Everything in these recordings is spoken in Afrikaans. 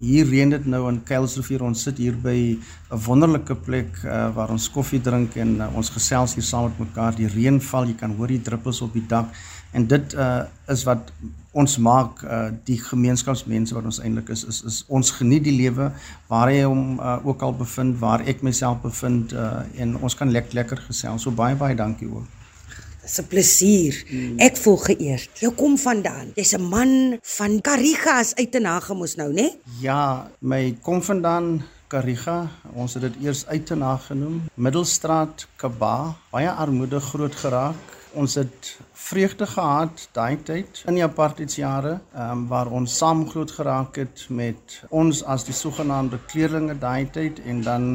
Hier reën dit nou in Kuilsrivier. Ons sit hier by 'n wonderlike plek uh, waar ons koffie drink en uh, ons gesels hier saam met mekaar. Die reën val, jy kan hoor die druppels op die dak en dit uh, is wat ons maak uh, die gemeenskapsmense wat ons eintlik is, is is ons geniet die lewe waar hy hom uh, ook al bevind, waar ek myself bevind uh, en ons kan lekker lekker gesels. So baie baie dankie ook. Dis 'n plesier. Ek voel geëerd. Jy kom vandaan. Jy's 'n man van Karigas uit en Hagemoes nou, né? Ja, my kom vandaan Kariga. Ons het dit eers uit en genoem. Middelstraat Kaba, baie armoedig groot geraak. Ons het vreugde gehad daai tyd in die apartheidsjare, ehm um, waar ons saam groot geraak het met ons as die sogenaamde kleerlinge daai tyd en dan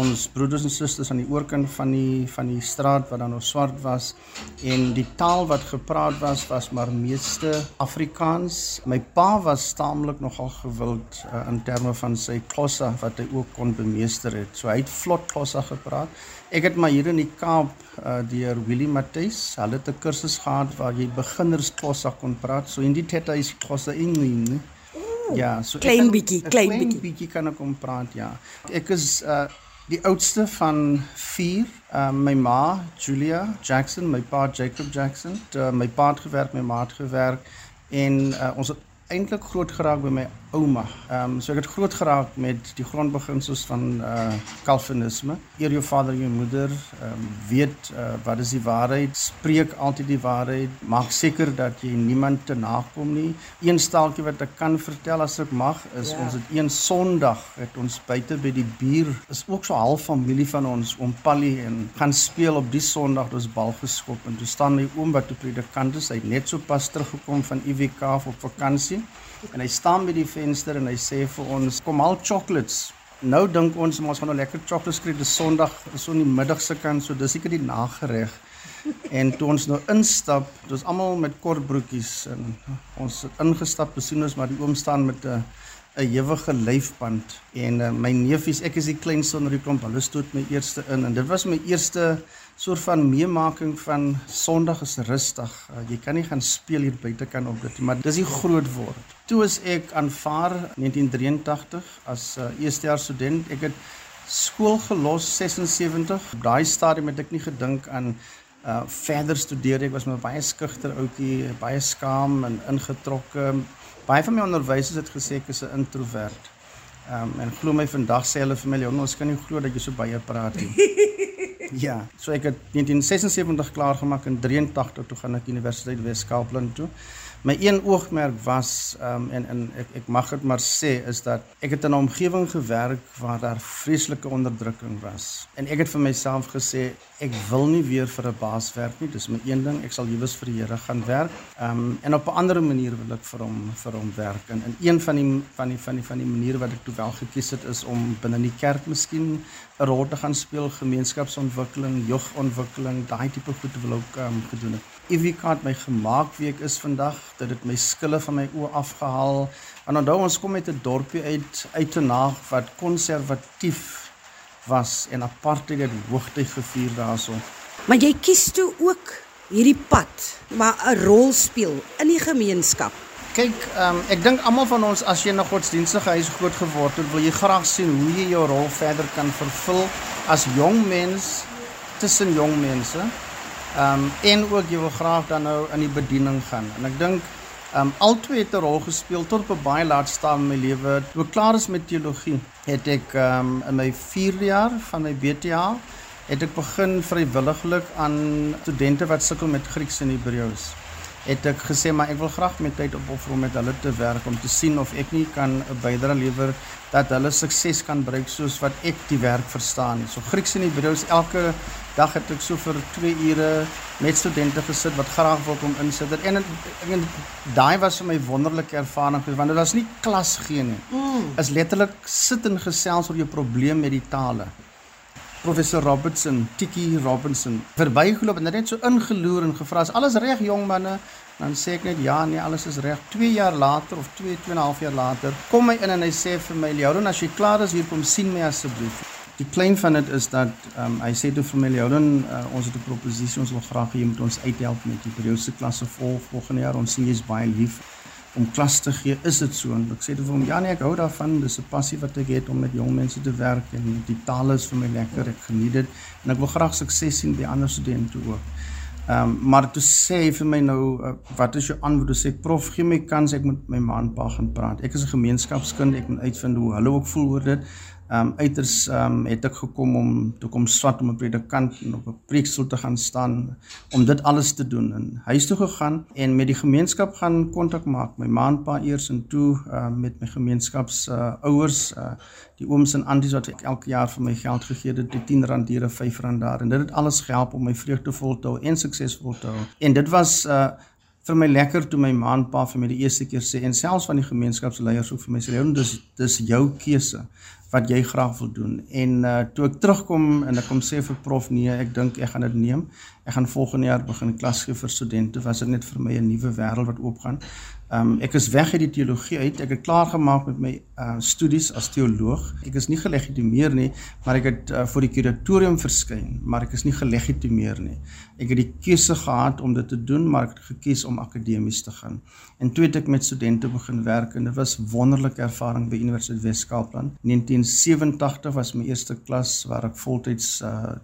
ons broeders en susters aan die oorkant van die van die straat wat dan nog swart was en die taal wat gepraat was was maar meeste Afrikaans. My pa was taamlik nogal gewild uh, in terme van sy Xhosa wat hy ook kon bemeester het. So hy het vlot Xhosa gepraat. Ek het maar hier in die Kaap uh, deur Willie Matthys, hulle het 'n kursus gehad waar jy beginners Xhosa kon praat. So in die tyd is Xhosa Engels. Ja, so klein bietjie, klein, klein bietjie. bietjie kan ek kom praat, ja. Ek is uh die oudste van 4. Uh my ma, Julia Jackson, my pa Jacob Jackson. Uh, my pa het gewerk, my ma het gewerk en uh, ons het eintlik groot geraak by my ouma. Ehm um, so ek het groot geraak met die grondbeginsels van uh Calvinisme. Eer jou vader en jou moeder, ehm um, weet uh, wat is die waarheid, spreek altyd die waarheid, maak seker dat jy niemand te nakom nie. Een staaltjie wat ek kan vertel as ek mag is ja. ons het een Sondag het ons buite by die buur is ook so half familie van ons oom Pallie en gaan speel op die Sondag ons bal geskop en toe staan my oom wat 'n predikant is, hy het net so pas teruggekom van IWK op vakansie en hy staan by die venster en hy sê vir ons kom al chocolates. Nou dink ons ons gaan nou lekker chocolates kry dis sonderdag so in die middagse kant so dis seker die nagereg. En toe ons nou instap dis almal met kort broekies en ons het ingestap besien ons maar die oom staan met 'n 'n ewige lyfband en uh, my neefies ek is die kleinste onder die klomp hulle stoot my eerste in en dit was my eerste soort van meemaking van Sondag is rustig. Uh, jy kan nie gaan speel hier buite kan op dit, maar dis die groot word. Toe is ek aanvaar 1983 as 'n uh, eerstejaars student. Ek het skool gelos 76. Op daai stadium het ek nie gedink aan uh verder studeer. Ek was maar baie skugter ouetjie, baie skaam en ingetrokke. Baie van my onderwysers het gesê ek is 'n introwert. Um en glo my vandag sê hulle vir my, "Ons kan nie glo dat jy so baie praat nie." Ja, so ek het 1976 klaar gemaak en 83 toe gaan ek Universiteit Wes-Kaapland toe my een oogmerk was um, en en ek ek mag dit maar sê is dat ek het in 'n omgewing gewerk waar daar vreeslike onderdrukking was. En ek het vir myself gesê ek wil nie weer vir 'n baas werk nie. Dis my een ding. Ek sal liewes vir die Here gaan werk. Um, en op 'n ander manier wil ek vir hom vir hom werk. En in een van die van die van die van die maniere wat ek toe wel gekies het is om binne die kerk miskien 'n rol te gaan speel gemeenskapsontwikkeling jeugontwikkeling daai tipe goed wil ook um, gedoen het EVK het my gemaak wie ek is vandag. Dit het my skille van my oë afgehaal. En onthou ons kom uit 'n dorpie uit uit te naag wat konservatief was en apartheid het hoogtyd gevier daarso. Maar jy kies toe ook hierdie pad, maar 'n rol speel in die gemeenskap. Kyk, um, ek dink almal van ons as jy na godsdienstige huis groot geword het, wil jy graag sien hoe jy jou rol verder kan vervul as jong mens tussen jong mense. Ehm um, en ook jy wil graag dan nou in die bediening gaan. En ek dink ehm um, albei het 'n rol gespeel tot op 'n baie laat stadium in my lewe. Toe ek klaar is met teologie, het ek ehm um, in my 4de jaar van my BTA het ek begin vrywilliglik aan studente wat sukkel met Grieks en Hebreëus het ek gesê maar ek wil graag met tyd opoffer om met hulle te werk om te sien of ek nie kan 'n bydrae lewer dat hulle sukses kan bereik soos wat ek die werk verstaan. So Grieks en Hebreëus elke dag het ek so vir 2 ure met studente gesit wat graag wil kom insit. En en daai was vir my wonderlike ervaring want dit was nie klas gee nie. Mm. Is letterlik sit en gesels oor jou probleem met die tale. Professor Robertson, Tiki Robinson, verbygeloop en net so ingeloer en gevra as alles reg jong manne, dan sê ek net ja, nee, alles is reg. 2 jaar later of 2 2 en 'n half jaar later, kom hy in en hy sê vir my, "Leon, as jy klaar is hier kom sien my asseblief." Die klein van dit is dat um, hy sê toe my, "Leon, uh, ons het 'n proposisie, ons wil graag hê jy moet ons uithelp met die periodiese klasse vol volgende jaar. Ons sien jy's baie lief om klas te gee, is dit so en ek sê vir hom ja nee, ek hou daarvan, dis 'n passie wat ek het om met jong mense te werk en die taal is vir my lekker, ek geniet dit en ek wil graag sukses sien by ander studente ook. Ehm um, maar toe sê vir my nou uh, wat is jou antwoord? Toe sê prof, gee my kans ek moet my ma en pa gaan praat. Ek is 'n gemeenskapskind, ek moet uitvind hoe hulle ook voel oor dit ehm um, uiters ehm um, het ek gekom om toe kom swat om 'n predikant en op 'n preekstoel te gaan staan om dit alles te doen en huis toe gegaan en met die gemeenskap gaan kontak maak. My ma en pa eers en toe ehm uh, met my gemeenskaps uh, ouers uh, die ooms en anties wat elke jaar vir my geld gegee het die 10 rand hier 'n 5 rand daar en dit het alles gehelp om my vreugdevol te hou en suksesvol te hou. En dit was uh, vir my lekker toe my ma en pa vir my die eerste keer sê en selfs van die gemeenskapsleiers ook vir my sê dis dis jou keuse wat jy graag wil doen. En uh toe ek terugkom en ek kom sê vir prof nee, ek dink ek gaan dit neem. Ek gaan volgende jaar begin klas gee vir studente. Was dit net vir my 'n nuwe wêreld wat oopgaan. Um ek is weg uit die teologie uit. Ek het klaar gemaak met my uh studies as teoloog. Ek is nie gelegitimeer nie, maar ek het uh, vir die kuratorium verskyn, maar ek is nie gelegitimeer nie. Ek het die keuse gehad om dit te doen, maar ek het gekies om akademies te gaan. En toe het ek met studente begin werk en dit was wonderlike ervaring by Universiteit Wes-Kaapland. 1987 was my eerste klas waar ek voltyds uh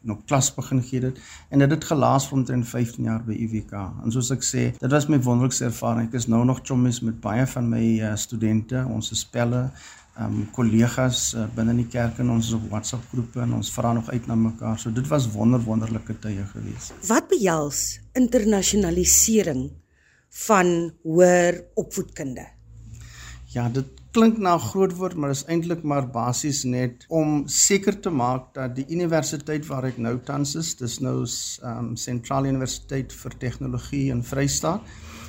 nog klas begin gee dit en dit het gelaas vir omtrent 15 jaar by UWK. En soos ek sê, dit was my wonderlikste ervaring. Ek is nou nog chommies met baie van my uh, studente, ons spelle, ehm um, kollegas uh, binne in die kerk en ons op WhatsApp groepe en ons vra nog uit na mekaar. So dit was wonder wonderlike tye gewees. Wat behels internasionalisering van hoër opvoedkunde? Ja, dit klink na 'n groot woord, maar is eintlik maar basies net om seker te maak dat die universiteit waar ek nou tans is, dis nou um Sentrale Universiteit vir Tegnologie in Vrystaat,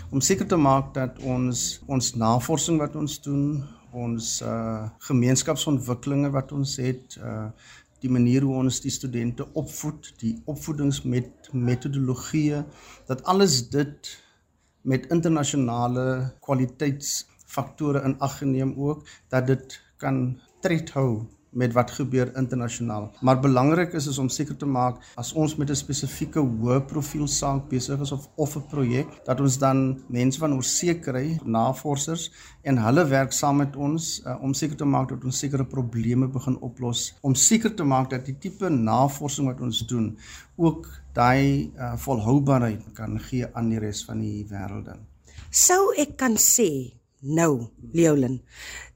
om seker te maak dat ons ons navorsing wat ons doen, ons uh gemeenskapsontwikkelinge wat ons het, uh die manier hoe ons die studente opvoed, die opvoedingsmetodologieë, dat alles dit met internasionale kwaliteits faktore in ag geneem ook dat dit kan tred hou met wat gebeur internasionaal. Maar belangrik is is om seker te maak as ons met 'n spesifieke hoë profiel saak besig is of of 'n projek dat ons dan mense van oorsee kry, navorsers en hulle werk saam met ons uh, om seker te maak dat ons sekere probleme begin oplos, om seker te maak dat die tipe navorsing wat ons doen ook daai uh, volhoubaarheid kan gee aan die res van die wêreld. Sou ek kan sê nou, Leolin,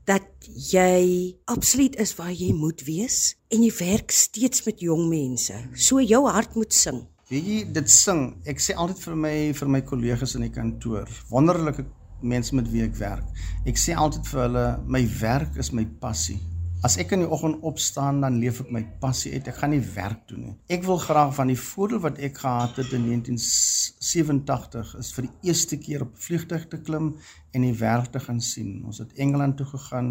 dat jy absoluut is waar jy moet wees en jy werk steeds met jong mense. So jou hart moet sing. Weet jy, dit sing. Ek sê altyd vir my vir my kollegas in die kantoor, wonderlike mense met wie ek werk. Ek sê altyd vir hulle, my werk is my passie. As ek in die oggend opstaan, dan leef ek my passie uit. Ek gaan nie werk doen nie. Ek wil graag van die voordeel wat ek gehad het in 1987 is vir die eerste keer op vliegtuig te klim en die wêreld te gaan sien. Ons het Engeland toe gegaan,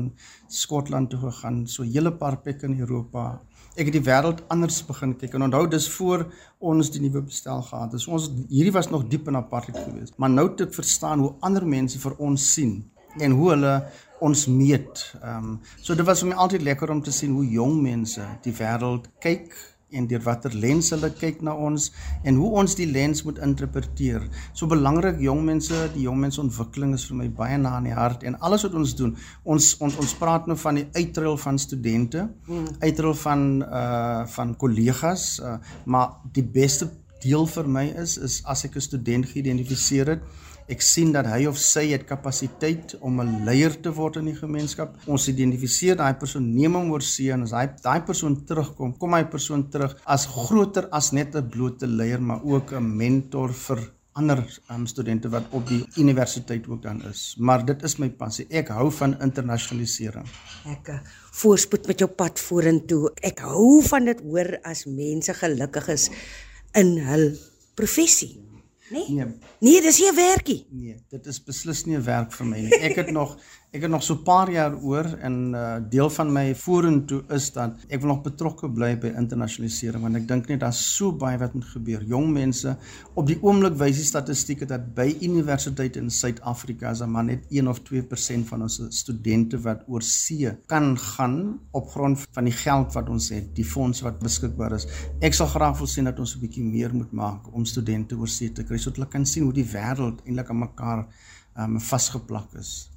Skotland toe gegaan, so 'n hele paar plekke in Europa. Ek het die wêreld anders begin kyk en onthou dis voor ons die nuwe bestel gehad het. So ons hierdie was nog diep in apartheid geweest. Maar nou het ek verstaan hoe ander mense vir ons sien en hoe hulle ons meet. Ehm um, so dit was vir my altyd lekker om te sien hoe jong mense die wêreld kyk en deur watter lens hulle kyk na ons en hoe ons die lens moet interpreteer. So belangrik jong mense, die jong mense ontwikkeling is vir my baie na in die hart en alles wat ons doen. Ons ons ons praat nou van die uitruil van studente, hmm. uitruil van uh van kollegas, uh, maar die beste deel vir my is is as ek 'n student geïdentifiseer het Ek sien dat hy of sy het kapasiteit om 'n leier te word in die gemeenskap. Ons identifiseer daai persoon, neem hom oor see en as hy daai persoon terugkom, kom hy persoon terug as groter as net 'n blote leier, maar ook 'n mentor vir ander um, studente wat op die universiteit ook dan is. Maar dit is my passie. Ek hou van internasionalisering. Ek eh, voorspoed met jou pad vorentoe. Ek hou van dit hoor as mense gelukkig is in hul professie. Nee. Nee, nee dis nie 'n werkie. Nee, dit is beslis nie 'n werk vir my nie. Ek het nog ek het nog so 'n paar jaar oor en uh, deel van my vorentoe is dat ek wil nog betrokke bly by internasionalisering want ek dink net daar's so baie wat moet gebeur. Jong mense op die oomblik wys die statistieke dat by universiteite in Suid-Afrika is maar net 1 of 2% van ons studente wat oor see kan gaan op grond van die geld wat ons het, die fondse wat beskikbaar is. Ek sal graag wil sien dat ons 'n bietjie meer moet maak om studente oor see te kry sodat hulle kan sien hoe die wêreld eintlik aan mekaar um vasgeplak is